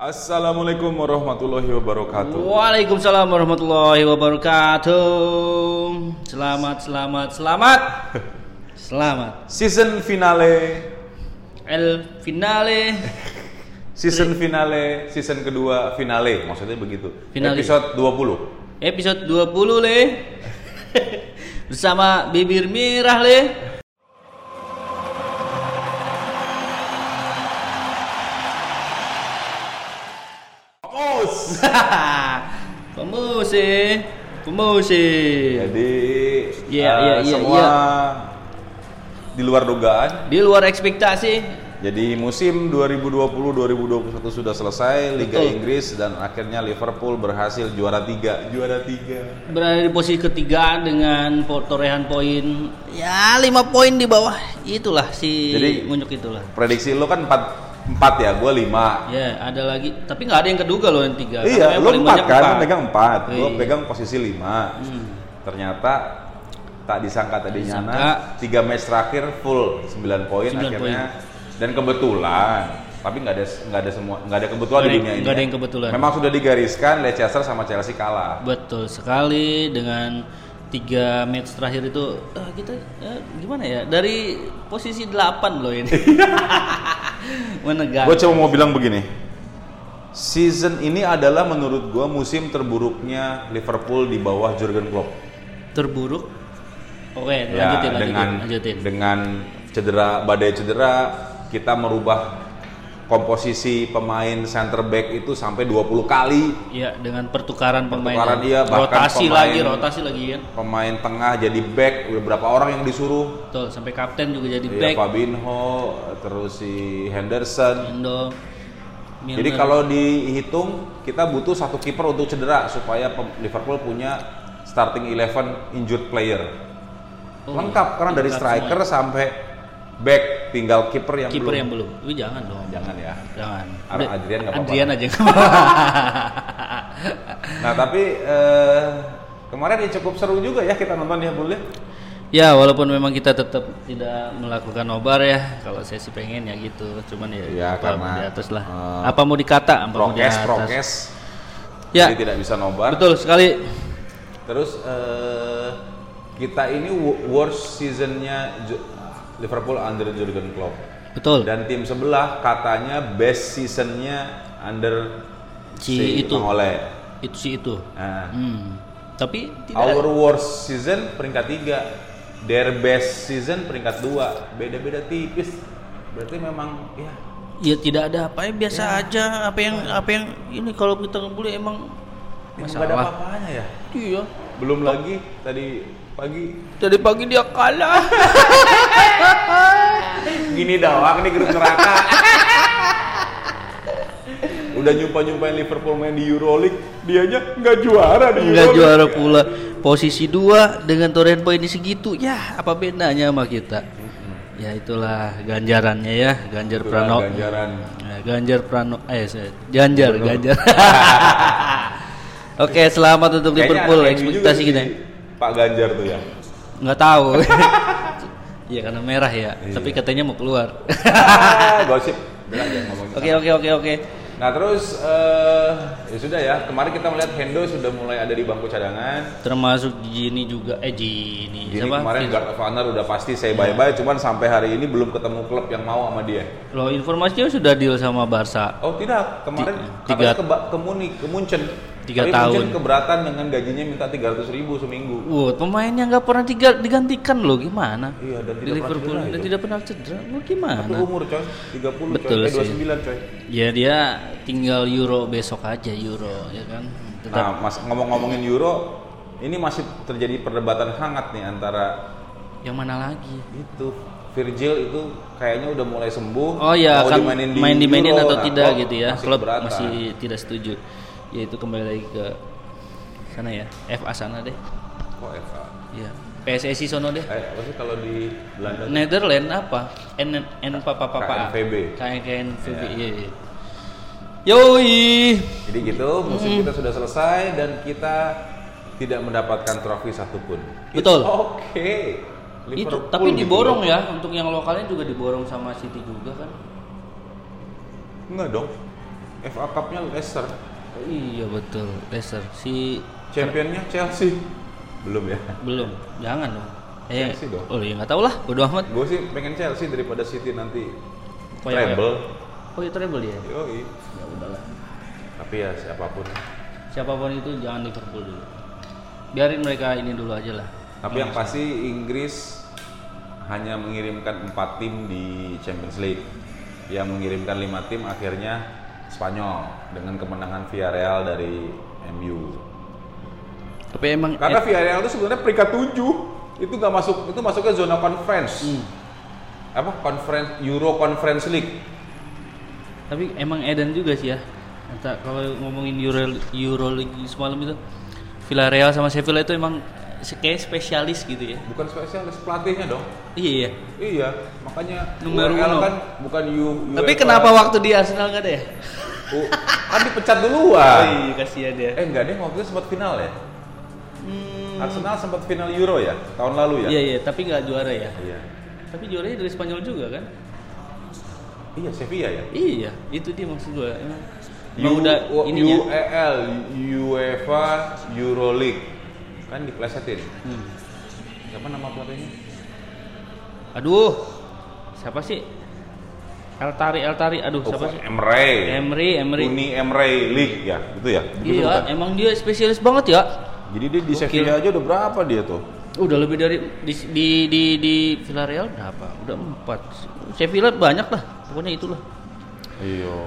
Assalamualaikum warahmatullahi wabarakatuh. Waalaikumsalam warahmatullahi wabarakatuh. Selamat, selamat, selamat. Selamat. Season finale, El finale. season finale, season kedua finale, maksudnya begitu. Finale. Episode 20. Episode 20 le. Bersama bibir merah le. Pemusi. Pemusi. Jadi Iya, eh, iya, iya, semua iya. di luar dugaan. Di luar ekspektasi. Jadi musim 2020-2021 sudah selesai, Liga Betul. Inggris dan akhirnya Liverpool berhasil juara tiga. Juara tiga. Berada di posisi ketiga dengan torehan poin ya 5 poin di bawah. Itulah si Jadi- Munyuk itulah. Prediksi lo kan 4 4 ya, gua 5. Ya, ada lagi. Tapi nggak ada yang keduga loh yang tiga. Iya, lo empat kan, empat. pegang empat, gue Iya. pegang posisi lima. Hmm. Ternyata tak disangka tadinya Disangka. nah, tiga match terakhir full 9 poin 9 akhirnya. Dan kebetulan, tapi nggak ada nggak ada semua nggak ada kebetulan Nggak di dunia ini. nggak ada ya. yang kebetulan. Memang sudah digariskan Leicester sama Chelsea kalah. Betul sekali dengan tiga match terakhir itu eh, kita eh, gimana ya dari posisi 8 loh ini menegak Gue cuma mau bilang begini. Season ini adalah menurut gue musim terburuknya Liverpool di bawah Jurgen Klopp. terburuk oke ya lanjutin lanjutin dengan lanjutin dengan cedera badai cedera kita merubah komposisi pemain center back itu sampai 20 kali. Ya dengan pertukaran pemain Pertukaran, iya, bahkan rotasi pemain- lagi rotasi lagi kan pemain tengah jadi back udah berapa orang yang disuruh? Betul sampai kapten juga jadi ya, back. Fabinho terus si Henderson. Indo jadi kalau dihitung kita butuh satu kiper untuk cedera supaya Liverpool punya starting 11 injured player. Oh, lengkap karena dari striker sampai back tinggal kiper yang kiper belum. yang belum. Jangan dong. Jangan ya. Jangan. Ar- Adrian nggak apa-apa. Adrian aja Nah tapi eh, kemarin ya cukup seru juga ya kita nonton ya boleh. Ya? Walaupun memang kita tetap tidak melakukan nobar ya. Kalau saya sih pengen ya gitu. Cuman ya, Ya, apa karena, di atas lah. eh, Apa mau dikata apa mau di Prokes atas. prokes. Ya. Jadi tidak bisa nobar. Betul sekali. Terus eh, kita ini wo- worst seasonnya Liverpool under Jurgen Klopp. Betul. Dan tim sebelah katanya best seasonnya under Si itu. Mang Ole. Itu sih itu. Nah, hmm. Tapi tidak Our worst season peringkat 3 Their best season peringkat 2 Beda-beda tipis. Berarti memang ya. Ya tidak ada apa ya biasa Ya. aja. Apa yang apa yang ini kalau kita ngebully emang gak ada masalah apa-apanya ya? Iya. Belum lagi tadi pagi. Tadi pagi dia kalah. Gini doang nih grup neraka. Udah nyumpah-nyumpahin Liverpool main di Euroleague Dianya nggak juara di Euroleague. juara pula. Posisi 2 dengan toren poin segitu Ya apa bedanya sama kita? Ya itulah ganjarannya ya Ganjar Itulah Prano. ganjaran. Ya, Ganjar Prano Eh Ganjar Ganjar Oke selamat untuk Liverpool ekspektasi sih, kita Pak Ganjar tuh ya? Nggak tahu. Iya karena merah ya. Iya. Tapi katanya mau keluar. Ah, Gosip. Oke oke oke oke. Nah terus eh, ya sudah ya. Kemarin kita melihat Hendo sudah mulai ada di bangku cadangan. Termasuk Gini juga. Eh Gini. Gini Siapa? kemarin Fitz. Guard of Honor udah pasti saya bye bye, cuman sampai hari ini belum ketemu klub yang mau sama dia. Loh informasinya sudah deal sama Barca. Oh tidak, kemarin tiga- ke, ke Munich, ke Munchen. Tiga Tapi tahun. Munchen keberatan dengan gajinya minta 300 ribu seminggu. Wow, pemainnya nggak pernah tiga, digantikan loh gimana? Iya, dan di tidak pernah Liverpool cedera dan tidak pernah cedera. Tapi gimana? umur coy, 30 Betul coy, eh. 29 coy. Ya dia tinggal Euro besok aja Euro ya kan. Tetap Nah, Mas ngomong-ngomongin Euro, ini masih terjadi perdebatan hangat nih antara yang mana lagi? itu Virgil itu kayaknya udah mulai sembuh. Oh ya mau kan dimainin di main dimainin Euro. atau Nah, tidak Klopp gitu ya. masih Klub masih tidak setuju. Ya itu kembali lagi ke sana ya. FA sana deh. Kok FA? Ya. PSSI sono deh. Eh, kalau di Belanda? Netherlands apa? N N papa papa. KNVB. KNVB. Ya. Iya. iya. Yoi. Jadi gitu, musim kita sudah selesai dan kita tidak mendapatkan trofi satupun. It's Betul. Oke. Itu Liverpool tapi diborong ya untuk yang lokalnya juga diborong sama City juga kan. Enggak dong. FA Cup-nya Leicester. Iya betul, Leicester si Championnya Chelsea. Belum ya? belum, jangan dong. Eh, Chelsea dong. oh iya nggak tahu lah, bodo amat. Gue sih pengen Chelsea daripada City nanti Koyak-koyak. treble. Oh iya treble ya. Yoi. Ya udahlah. Tapi ya siapa pun. Siapa pun itu jangan Liverpool dulu. Biarin mereka ini dulu aja lah. Tapi yang pasti Inggris hanya mengirimkan empat tim di Champions League. Yang mengirimkan lima tim akhirnya Spanyol dengan kemenangan Villarreal dari MU. Tapi emang Karena Villarreal itu sebenarnya peringkat 7 itu nggak masuk itu masuknya zona conference. Hmm. Apa conference Euro Conference League. tapi emang Eden juga sih ya. Entah kalau ngomongin Euro Euroleague semalam itu Villarreal sama Sevilla itu emang kayak spesialis gitu ya. Bukan spesialis pelatihnya dong. Iya iya. Iya, makanya URL uno. kan bukan U, Tapi UEFA. kenapa waktu di Arsenal nggak ada ya? U- kan dipecat duluan. iya kasihan dia. Eh enggak deh, waktu itu sempat final ya. Hmm, Arsenal sempat final Euro ya tahun lalu ya. Iya iya, tapi nggak juara ya. Iya. Tapi juaranya dari Spanyol juga kan? Iya, Sevilla ya. Iya, itu dia maksud gua. Emang, U, udah ininya. UEL UEFA Euroleague kan diplesetin. Hmm. Siapa nama pelatihnya? Aduh, siapa sih? Eltari, Eltari, aduh Oh, siapa sih? Emre. Emery, Emery. Uni Emre League ya, itu ya. Itu Iya, bukan? emang dia spesialis banget ya. Jadi dia di Gokil. Sevilla aja udah berapa dia tuh? Udah lebih dari di di di, di Villarreal berapa? Udah empat. Sevilla banyak lah, pokoknya itulah. Iya.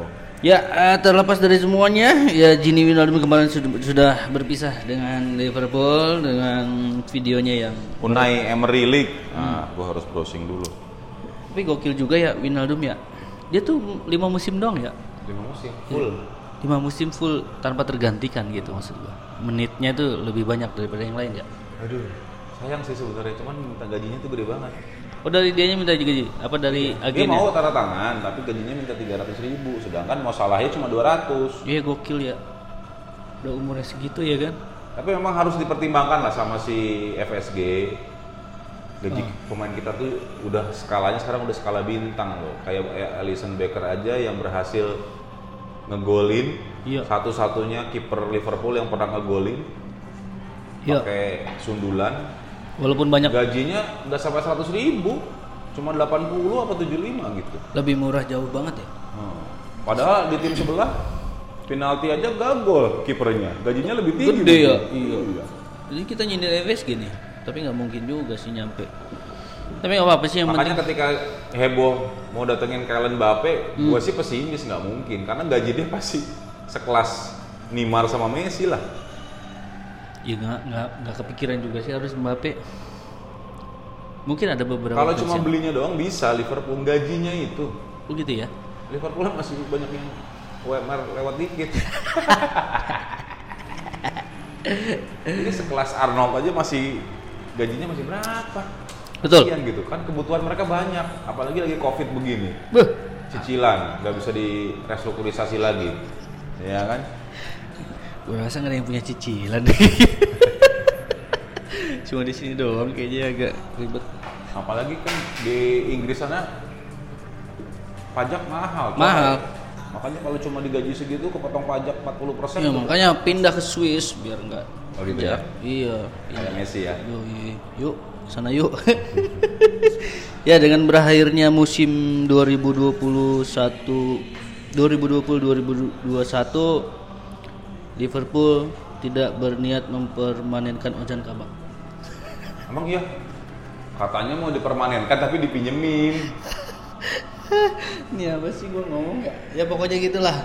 Ya eh, terlepas dari semuanya, ya Gini Wijnaldum kemarin sudah, sudah berpisah dengan Liverpool dengan videonya yang. Unai Emery League. Hmm. Nah, gua harus browsing dulu. Tapi gokil juga ya Wijnaldum ya. Dia tuh lima musim dong ya. Lima musim full. Lima musim full tanpa tergantikan gitu maksud gua. Menitnya tuh lebih banyak daripada yang lain ya. Aduh, sayang sih sebenarnya, cuman minta gajinya tuh gede banget. Oh dari dianya minta gaji apa dari Dia agennya? mau tanda tangan, tapi gajinya minta 300 ribu, sedangkan mau salahnya cuma 200. Iya gokil ya. Udah umurnya segitu ya kan? Tapi memang harus dipertimbangkan lah sama si FSG. Gaji Hmm. pemain kita tuh udah skalanya sekarang udah skala bintang loh. Kayak Alisson Becker aja yang berhasil ngegolin Iya. satu-satunya kiper Liverpool yang pernah ngegolin Iya. pakai sundulan. Walaupun banyak Gajinya nggak sampai 100 ribu, cuma 80 apa 75 gitu. lebih murah jauh banget ya. Hmm. Padahal di tim sebelah penalti aja gak gol kipernya, gajinya lebih tinggi. Gede ya? mungkin. Iya. Jadi kita nyindir FSG nih, tapi nggak mungkin juga sih nyampe. Tapi nggak apa-apa sih yang Makanya penting. ketika heboh mau datengin Kylian Mbappe, gua sih pesimis nggak mungkin karena gaji dia pasti sekelas Neymar sama Messi lah. Ya nggak nggak nggak kepikiran juga sih harus Mbappe. Mungkin ada beberapa. Kalau cuma yang- belinya doang bisa Liverpool gajinya itu. Oh gitu ya. Liverpool masih banyak yang UMR lewat dikit. Ini sekelas Arnold aja masih gajinya masih berapa? Betul. Kasian gitu kan kebutuhan mereka banyak, apalagi lagi covid begini. Beuh. Cicilan nggak bisa direstrukturisasi lagi, ya kan? Gue rasa nggak ada yang punya cicilan. Cuma di sini doang kayaknya agak ribet. Apalagi kan di Inggris sana pajak mahal. Mahal. Makanya kalau cuma digaji segitu kepotong pajak 40% persen. Ya makanya pindah ke Swiss biar nggak. Oh gitu kerja. ya? Iya. Kayak Messi ya. Yuk, yuk, sana yuk. ya dengan berakhirnya musim 2021 2020-2021 Liverpool tidak berniat mempermanenkan Ozan Kabak. Emang iya? Katanya mau dipermanenkan tapi dipinjemin. Ini apa sih gua ngomong ya? Ya pokoknya gitulah.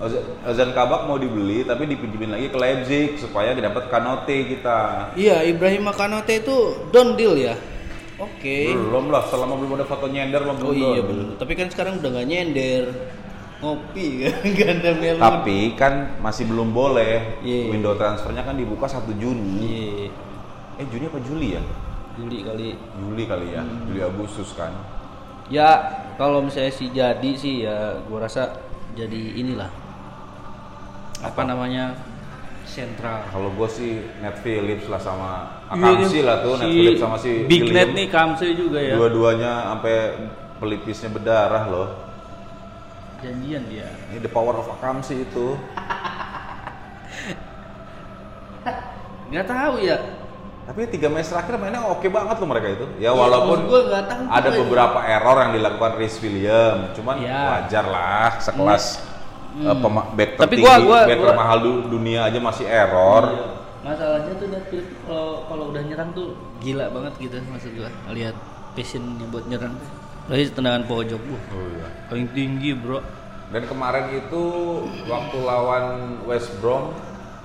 Oz- Ozan Kabak mau dibeli tapi dipinjemin lagi ke Leipzig supaya dapat Kanote kita. Iya, Ibrahim Kanote itu don deal ya. Oke. Belum lah, selama belum ada foto nyender belum Oh belum. iya bener. Tapi kan sekarang udah nggak nyender. Ngopi kan, ada melon. Tapi kan masih belum boleh. Iya. Window transfernya kan dibuka 1 Juni. Iya, Eh Juni apa Juli ya? Juli kali. Juli kali ya, Hmm. Juli Agustus kan. Ya kalau misalnya sih jadi sih ya gua rasa jadi inilah apa, namanya sentral. Kalau gue sih Net Phillips lah sama Iya, Akamsi lah tuh, Net Phillips sama si Big William. Net nih Kamse juga ya. Dua-duanya sampai pelipisnya berdarah loh. Janjian dia Ini the power of akamsi itu. nggak tahu ya Tapi tiga match terakhir mainnya oke banget loh mereka itu. Ya Iya, walaupun gua tahu ada beberapa error yang dilakukan Rhys William, cuman Iya. wajar lah sekelas Hmm. pema- back Tapi tertinggi, gua- gua- back gua- termahal du- dunia aja masih error. Iya. masalahnya tuh Philip kalau kalau udah nyerang tuh gila banget gitu maksud gua lihat passionnya buat nyerang lagi tendangan pojok gua Oh iya. paling tinggi bro Dan kemarin itu waktu lawan West Brom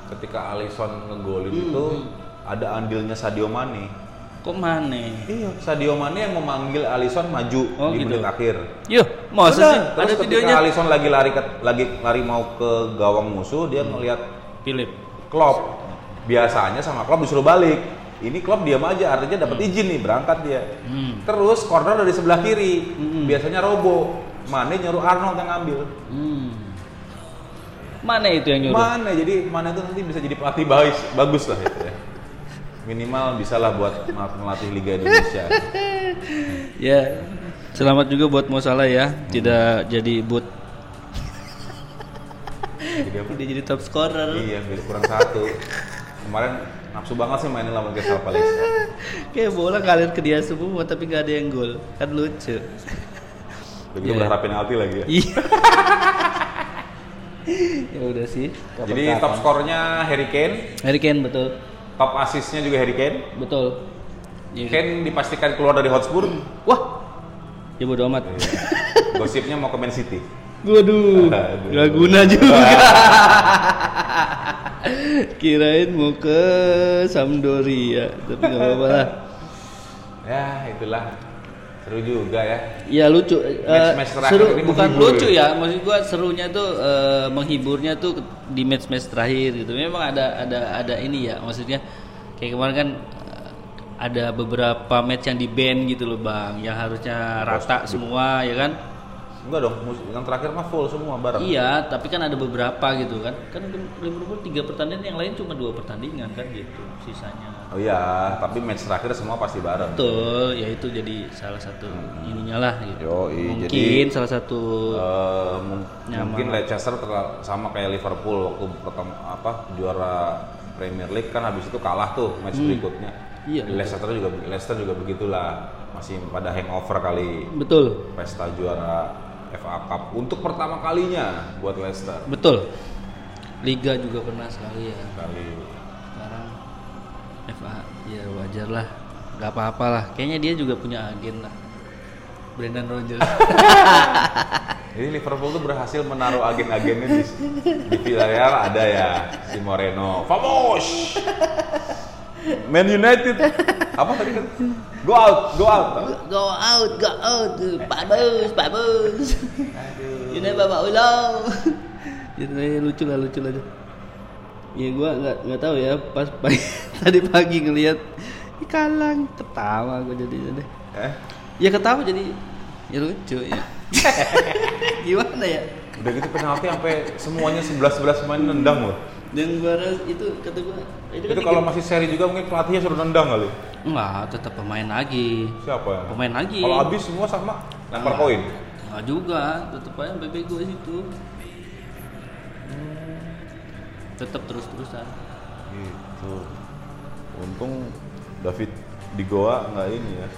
ketika Alisson ngegolin Hmm, itu ada andilnya Sadio Mane. kok mana Iya, Sadio Mane yang memanggil Alisson maju Oh, di gitu. menit akhir. Udah, sih? terus Ada ketika videonya. Alisson lagi lari ke, lagi lari mau ke gawang musuh, dia melihat Philip. Klopp. Biasanya sama Klopp disuruh balik. Ini Klopp diam aja, artinya dapat izin nih berangkat dia. Hmm. Terus corner dari sebelah kiri. Hmm. Biasanya Robo. Mane nyuruh Arnold yang ngambil. Hmm. Mana itu yang nyuruh? Mana jadi Mane itu nanti bisa jadi pelatih bagus, bagus lah itu ya. Minimal bisalah buat melatih Liga Indonesia. Ya, selamat juga buat Mo Salah ya, tidak jadi boot, Jadi apa? tidak jadi top scorer. Iya, kurang satu. Kemarin nafsu banget sih mainin lawan Crystal Palace. Kayak bola ngalir ke dia semua tapi gak ada yang gol. Kan lucu. Begitu Iya. berharap penalti lagi ya. Iya. ya udah sih. Jadi top skornya Harry Kane, Harry Kane betul. top asisnya juga Harry Kane. Betul. Ya. Kane dipastikan keluar dari Hotspur. Wah. Ya bodo amat. Gosipnya mau ke Man City. Waduh, Aduh. gak guna juga. Kirain mau ke Sampdoria, tapi gak apa-apa lah. Ya, itulah. Seru juga ya. Iya lucu. Eh, Match-match terakhir seru ini bukan menghibur lucu ya? maksud gua serunya tuh eh, menghiburnya tuh di match-match terakhir gitu. Memang ada ada ada ini ya, maksudnya kayak kemarin kan eh, ada beberapa match yang di ban gitu loh bang, yang harusnya rata semua ya kan? Enggak dong, yang terakhir mah full semua bareng. Iya, tapi kan ada beberapa gitu kan. Kan Liverpool tiga pertandingan, yang lain cuma dua pertandingan kan gitu, sisanya. Oh iya, tapi match terakhir semua pasti bareng. Betul, ya itu jadi salah satu ininya lah gitu. Yoi, Mungkin jadi- salah satu mung- Nyaman. mungkin Leicester sama kayak Liverpool waktu pertama apa juara Premier League kan habis itu kalah tuh match berikutnya. Iya. Leicester juga Leicester juga begitulah. Masih pada hangover kali betul, pesta juara FA Cup untuk pertama kalinya buat Leicester. betul. Liga juga pernah sekali ya. Kali Sekarang FA ya wajar lah, nggak apa-apa lah. Kayaknya dia juga punya agen lah. Brandon Rodgers. Jadi Liverpool tuh berhasil menaruh agen-agennya di, di Villarreal ada ya si Moreno, Vamos! Man United apa tadi kan? Go out, go out. go out, go out, Pak Bus, Pak Bus. Ini Bapak Ulau. Gitu ya, lucu lah, lucu lah. Ya gua nggak nggak tahu ya pas pagi, tadi pagi ngelihat "Ih, kalang ketawa gua jadi deh. Eh, Ya ketawa jadi ya lucu ya. Gimana ya? udah gitu penalti sampai semuanya 11-11 main nendang loh. Dan gua ras- itu kata gua itu, Itu kan kalau masih seri juga mungkin pelatihnya suruh nendang kali. Enggak tetap pemain lagi. Siapa ya? Pemain lagi. Kalau habis semua sama lempar koin. Enggak juga, tetap aja sampai gue situ. Tetap terus-terusan. Gitu. Untung David di Goa nggak ini ya.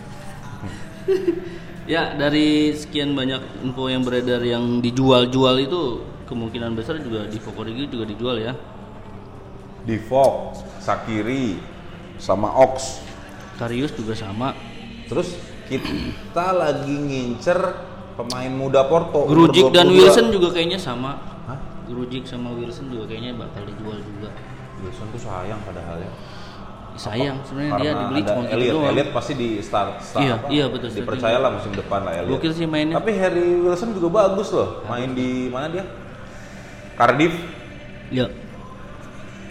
Ya, dari sekian banyak info yang beredar yang dijual-jual itu kemungkinan besar juga di Fokorigi juga dijual ya. Di Fox, Sakiri, sama Ox. Karius juga sama. Terus kita lagi ngincer pemain muda Porto. Grujic dan 22. Wilson juga kayaknya sama. Hah? Grujic sama Wilson juga kayaknya bakal dijual juga. Wilson tuh sayang padahal ya. Sayang sebenarnya dia dibeli cuma Elliot, doang. Elliot pasti di start, start Iya, apa, iya, betul, starting. Dipercayalah musim depan lah Elliot. Gokil sih mainnya. Tapi Harry Wilson juga bagus loh, main di mana dia? Cardiff, Ya.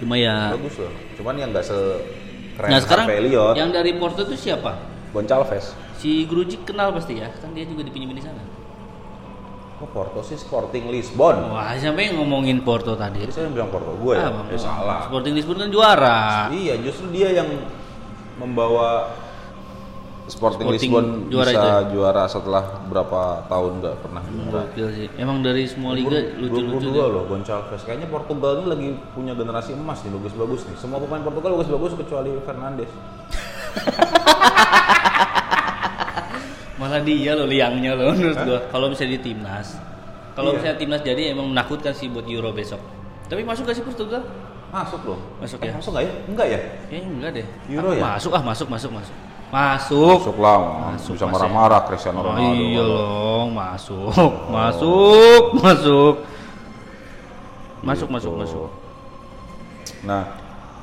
Lumayan. bagus loh. Cuman yang nggak se Nah sekarang yang dari Porto itu siapa? Goncalves. Si Grujic kenal pasti ya, kan dia juga dipinjemin di sana. Kok Porto sih Sporting Lisbon? Wah, siapa yang ngomongin Porto tadi? Jadi saya bilang Porto gue ya, Ah, Bang. ya salah. Sporting Lisbon kan juara. Iya, justru dia yang membawa Sporting, Sporting Lisbon juara bisa itu ya? juara setelah berapa tahun nggak pernah juara. Gokil sih. Emang dari semua liga lucu-lucu 22 loh Gonçalves. Kayaknya Portugal ini lagi punya generasi emas nih, bagus-bagus nih. Semua pemain Portugal bagus-bagus kecuali Fernandes. Malah dia loh liangnya loh menurut gua. Kalau misalnya di timnas. Kalau Iya. misalnya timnas jadi emang menakutkan sih buat Euro besok. Tapi masuk gak sih Portugal? Masuk loh. Masuk Eh, ya? Masuk nggak ya? Enggak ya? Kayaknya enggak deh. Euro Ah, ya? Masuk ah, masuk, masuk, masuk. Masuk. Masuk lah. Masuk, bisa marah-marah Cristiano Oh, Ronaldo. iya loh, masuk. Masuk, masuk. Masuk, masuk, Gitu. masuk. Nah,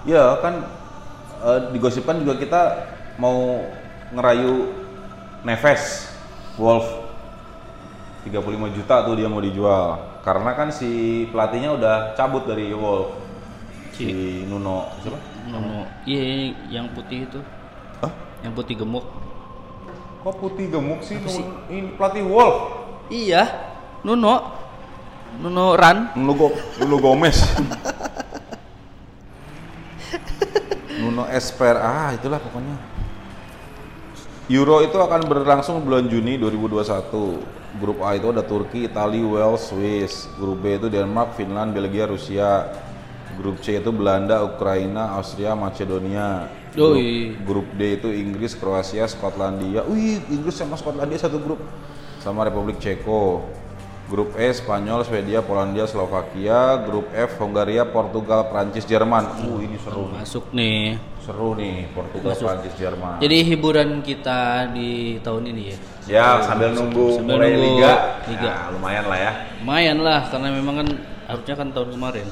ya kan eh, digosipkan juga kita mau ngerayu Neves Wolf 35 juta tuh dia mau dijual karena kan si pelatihnya udah cabut dari Wolf si Nuno siapa? Nono. Iya, yang putih itu. Hah? Yang putih gemuk. Kok putih gemuk sih? Nun- Ini pelatih Wolf. Iya, Nuno. Nuno Ran. Nuno, Go- Nuno Gomez. Nuno Esper, ah itulah pokoknya. Euro itu akan berlangsung bulan Juni 2021. Grup A itu ada Turki, Italia, Wales, Swiss. Grup B itu Denmark, Finland, Belgia, Rusia. Grup C itu Belanda, Ukraina, Austria, Macedonia. Grup, grup D itu Inggris, Kroasia, Skotlandia. Wih, Inggris sama Skotlandia satu grup. Sama Republik Ceko. Grup E Spanyol, Swedia, Polandia, Slovakia. Grup F Hongaria, Portugal, Prancis, Jerman. Uh, ini seru. Masuk nih. Seru nih Portugal, Masuk. Prancis, Jerman. Jadi hiburan kita di tahun ini ya. ya sambil nunggu Sambil mulai nunggu liga, liga. ya, lumayan lah ya. Lumayan lah karena memang kan harusnya kan tahun kemarin.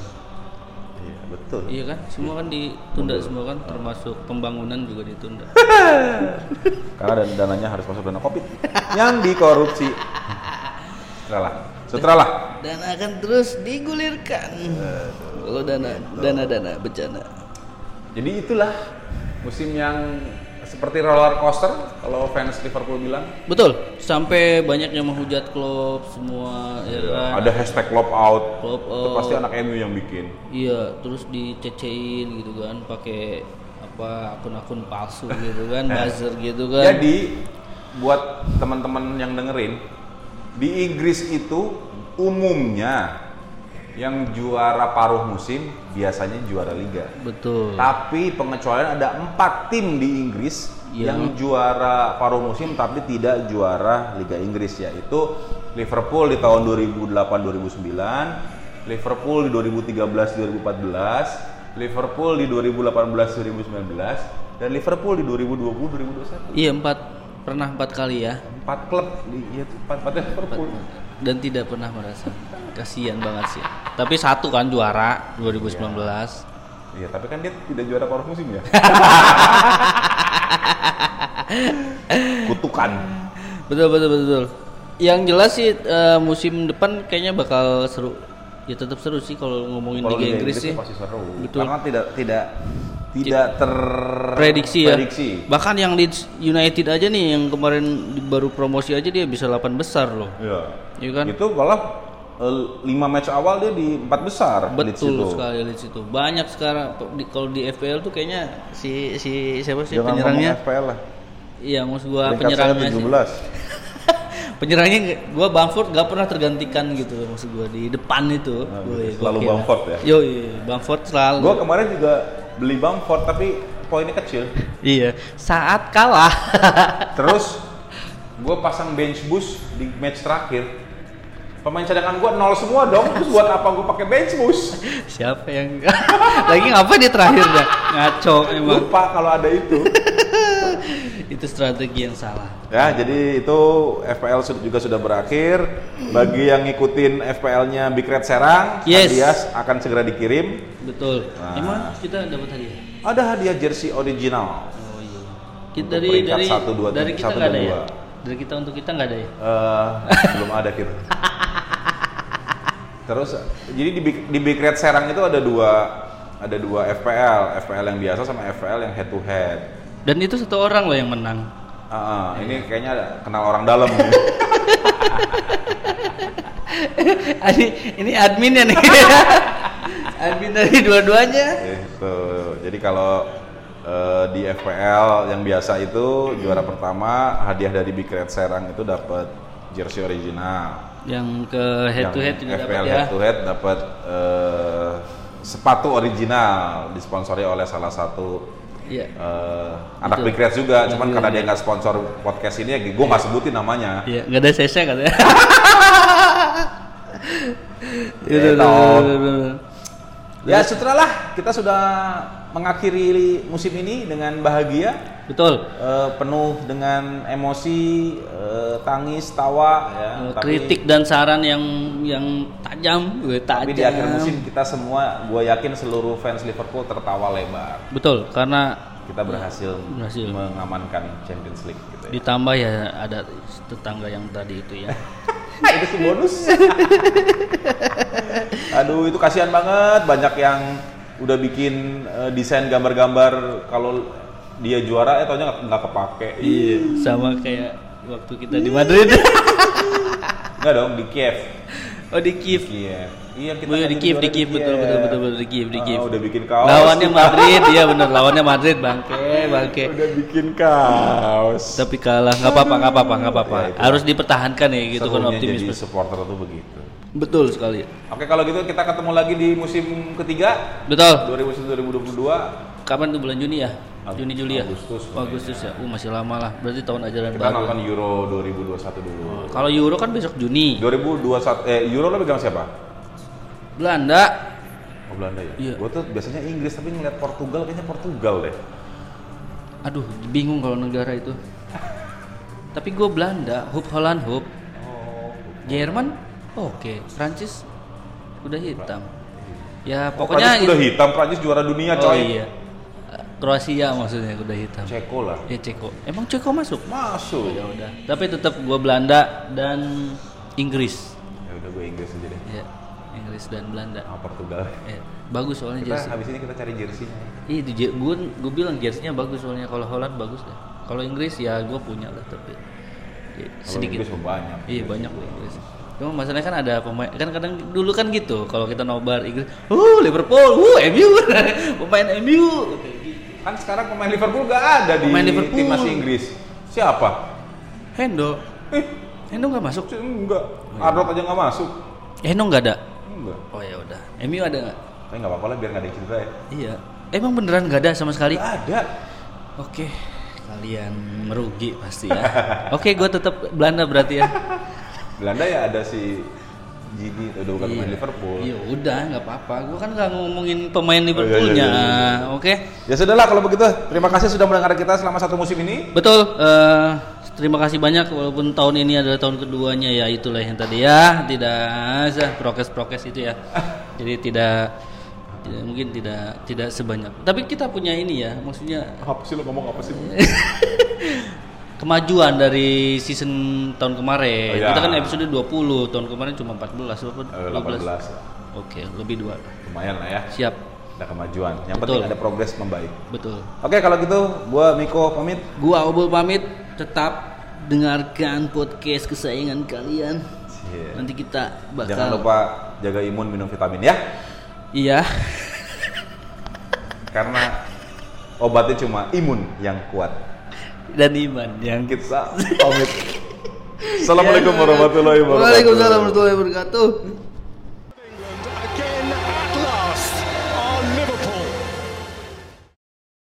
Betul. Iya kan? Semua kan ditunda semua kan termasuk pembangunan juga ditunda. Karena dan dananya harus masuk dana covid yang dikorupsi. Sutra lah, sutra lah. Dan akan terus digulirkan. Kalau dana dana dana bencana. Jadi itulah musim yang seperti roller coaster kalau fans Liverpool bilang. Betul, sampai banyak yang menghujat klub semua ya kan. Ada hashtag lop out. Itu out. pasti anak MU yang bikin. Iya, terus dicecein gitu kan, pakai apa akun-akun palsu gitu kan, buzzer gitu kan. Jadi buat teman-teman yang dengerin di Inggris itu umumnya yang juara paruh musim biasanya juara liga. Betul. Tapi pengecualian ada empat tim di Inggris Iya. yang juara paruh musim tapi tidak juara Liga Inggris yaitu Liverpool di tahun 2008-2009, Liverpool di 2013-2014, Liverpool di 2018-2019 dan Liverpool di 2020-2021. Iya empat pernah empat kali ya, Empat klub di iya, empat empatnya Liverpool. dan tidak pernah merasa kasihan banget sih. Tapi satu kan juara 2019. Iya, tapi kan dia tidak juara paruh musim ya. Kutukan. Betul betul betul. Yang jelas sih eh, musim depan kayaknya bakal seru. Ya tetap seru sih kalau ngomongin Kalau Liga Inggris sih. pasti seru. Betul. Karena tidak tidak tidak ter prediksi ya. prediksi. Bahkan yang Leeds United aja nih yang kemarin baru promosi aja dia bisa 8 besar loh. Iya. Iya kan? Itu malah lima match awal dia di empat besar. Leeds Betul itu. sekali Leeds itu. Banyak sekarang di, kalau di FPL tuh kayaknya si si siapa sih Jangan penyerangnya? FPL lah. Iya, maksud gua Peringkat saya penyerangnya sih. 17. Penyerangnya gua Bamford gak pernah tergantikan gitu maksud gua di depan itu. Nah, Woi, selalu gokil. Bamford ya? Yo, Bamford selalu. Gua kemarin juga beli Bamford tapi poinnya kecil. Iya, saat kalah. Terus gue pasang bench boost di match terakhir. Pemain cadangan gue nol semua dong. Terus buat apa gue pakai bench boost? Siapa yang lagi ngapa di terakhir dah? Ngaco emang. Lupa kalau ada itu. Itu strategi yang salah. Ya, jadi itu FPL juga sudah berakhir. Bagi yang ngikutin FPL-nya Big Red Serang, Yes. hadiah akan segera dikirim. Betul. Nah. Emang kita dapat hadiah? Ada hadiah jersey original. Oh iya. Kita dari dari satu, dua, dari tiga, kita satu, nggak ada ya? dua. Dari kita untuk kita nggak ada ya? Eh, belum ada kita. Terus jadi di Big, di Big Red Serang itu ada dua ada dua FPL, FPL yang biasa sama FPL yang head to head. Dan itu satu orang loh yang menang. Ah, ah, ini kayaknya ada- kenal orang dalam. ini, ini adminnya nih. Admin dari dua-duanya. Gitu. Jadi kalau Eh, di FPL yang biasa itu juara pertama hadiah dari Big Red Serang itu dapat jersey original. Yang ke head to head Yang juga dapat ya. head to head dapat eh, sepatu original disponsori oleh salah satu Iya. eh, anak. Big juga. Cuman Iya, karena iya. dia nggak sponsor podcast ini, ya gue nggak sebutin namanya. Iya, nggak ada sese katanya. Ya, toh. udah, udah, udah. Ya sudahlah, kita sudah mengakhiri musim ini dengan bahagia. Betul. eh, penuh dengan emosi, eh, tangis, tawa, ya. Eh, Tapi- Kritik dan saran yang yang tajam, gue tajam. Tapi di akhir musim kita semua, gue yakin seluruh fans Liverpool tertawa lebar. Betul, karena Kita berhasil, Berhasil. mengamankan Champions League gitu ya. ditambah ya ada tetangga yang tadi itu ya. itu sih bonus. Aduh, itu kasihan banget. Banyak yang udah bikin eh, desain gambar-gambar kalau dia juara, eh taunya nggak kepake. Iya, sama kayak waktu kita di Madrid. Nggak dong, di Kiev. oh di Kiev. Kiev. Iya, kita Oh iya di Kiev, di Kiev betul betul betul betul di Kiev, di Ah, Kiev. udah bikin kaos. Lawannya Madrid, iya bener lawannya Madrid bangke, bangke. Udah bikin kaos. Tapi kalah, nggak apa-apa, nggak apa-apa, nggak apa-apa. Ya. Harus dipertahankan ya gitu kan optimisme. jadi supporter tuh begitu. Betul sekali. Oke, kalau gitu kita ketemu lagi di musim ketiga Betul. 2021-2022. Kapan tuh bulan Juni ya? Juni Juli ya? Agustus Oh, Agustus ya. Uh masih lama lah. Berarti tahun ajaran Kita baru. nonton Euro 2021 dulu. Kalau Euro kan besok Juni. 2021 eh Euro lo pegang siapa? Belanda. Oh Belanda ya? Iya. Gue tuh biasanya Inggris tapi ngeliat Portugal kayaknya Portugal deh. Aduh, bingung kalau negara itu. Tapi gue Belanda, Hub Holland, Hub. Jerman, oke. Prancis, kuda hitam. Ya pokoknya Pokoknya udah hitam Prancis juara dunia Oh coy. iya. Kroasia maksudnya kuda hitam. Ceko lah. Ya Ceko. Emang Ceko masuk? Masuk. Ya udah. Tapi tetap gue Belanda dan Inggris. Ya udah gue Inggris aja deh. Ya, Inggris dan Belanda. Sama Portugal. Ya, bagus soalnya Kita jersey. habis ini kita cari jersey-nya. Iya, gue gue bilang jersey-nya bagus soalnya kalau Holland bagus deh. Kalau Inggris ya gue punya lah tapi ya, sedikit. Inggris banyak. Iya banyak loh Inggris. Cuma masalahnya kan ada pemain kan kadang dulu kan gitu kalau kita nobar Inggris, uh Liverpool, uh MU, pemain MU. Kan sekarang pemain Liverpool gak ada di Pemain Liverpool. timnas Inggris. Siapa? Hendo, Eh, Hendo nggak masuk. enggak. Arnold aja nggak masuk. Hendo nggak ada. Enggak. Oh ya udah. MU ada nggak? Tapi nggak apa-apa lah biar nggak ada cedera ya. Iya. Emang beneran nggak ada sama sekali? Nggak ada. Oke, kalian merugi pasti ya. Oke, gue tetap Belanda berarti ya. Belanda ya ada si Gini, udah bukan pemain Liverpool. Iya udah nggak apa-apa. Gue kan nggak ngomongin Oh, pemain iya, Liverpoolnya. iya, iya, Oke. Ya sudahlah kalau begitu. Terima kasih sudah mendengar kita selama satu musim ini. Betul. eh, terima kasih banyak walaupun tahun ini adalah tahun keduanya ya itulah yang tadi ya tidak sah prokes-prokes itu ya. Jadi tidak tidak mungkin tidak tidak sebanyak. Tapi kita punya ini ya, maksudnya Apa sih lo ngomong apa sih? kemajuan dari season tahun kemarin. Oh, iya. Kita kan episode 20, tahun kemarin cuma 14 apa? Eh, 18. Oke, lebih dua. Lumayan lah ya. Siap. Ada kemajuan. Yang Betul. penting ada progres membaik. Betul. Oke kalau gitu, gua Miko pamit. Gua Obul pamit, tetap dengarkan podcast kesayangan kalian. Iya. Nanti kita bakal Jangan lupa jaga imun minum vitamin ya. Iya. Karena obatnya cuma imun yang kuat. Dan iman yang Kita pamit. Assalamualaikum warahmatullahi wabarakatuh. Waalaikumsalam warahmatullahi wabarakatuh.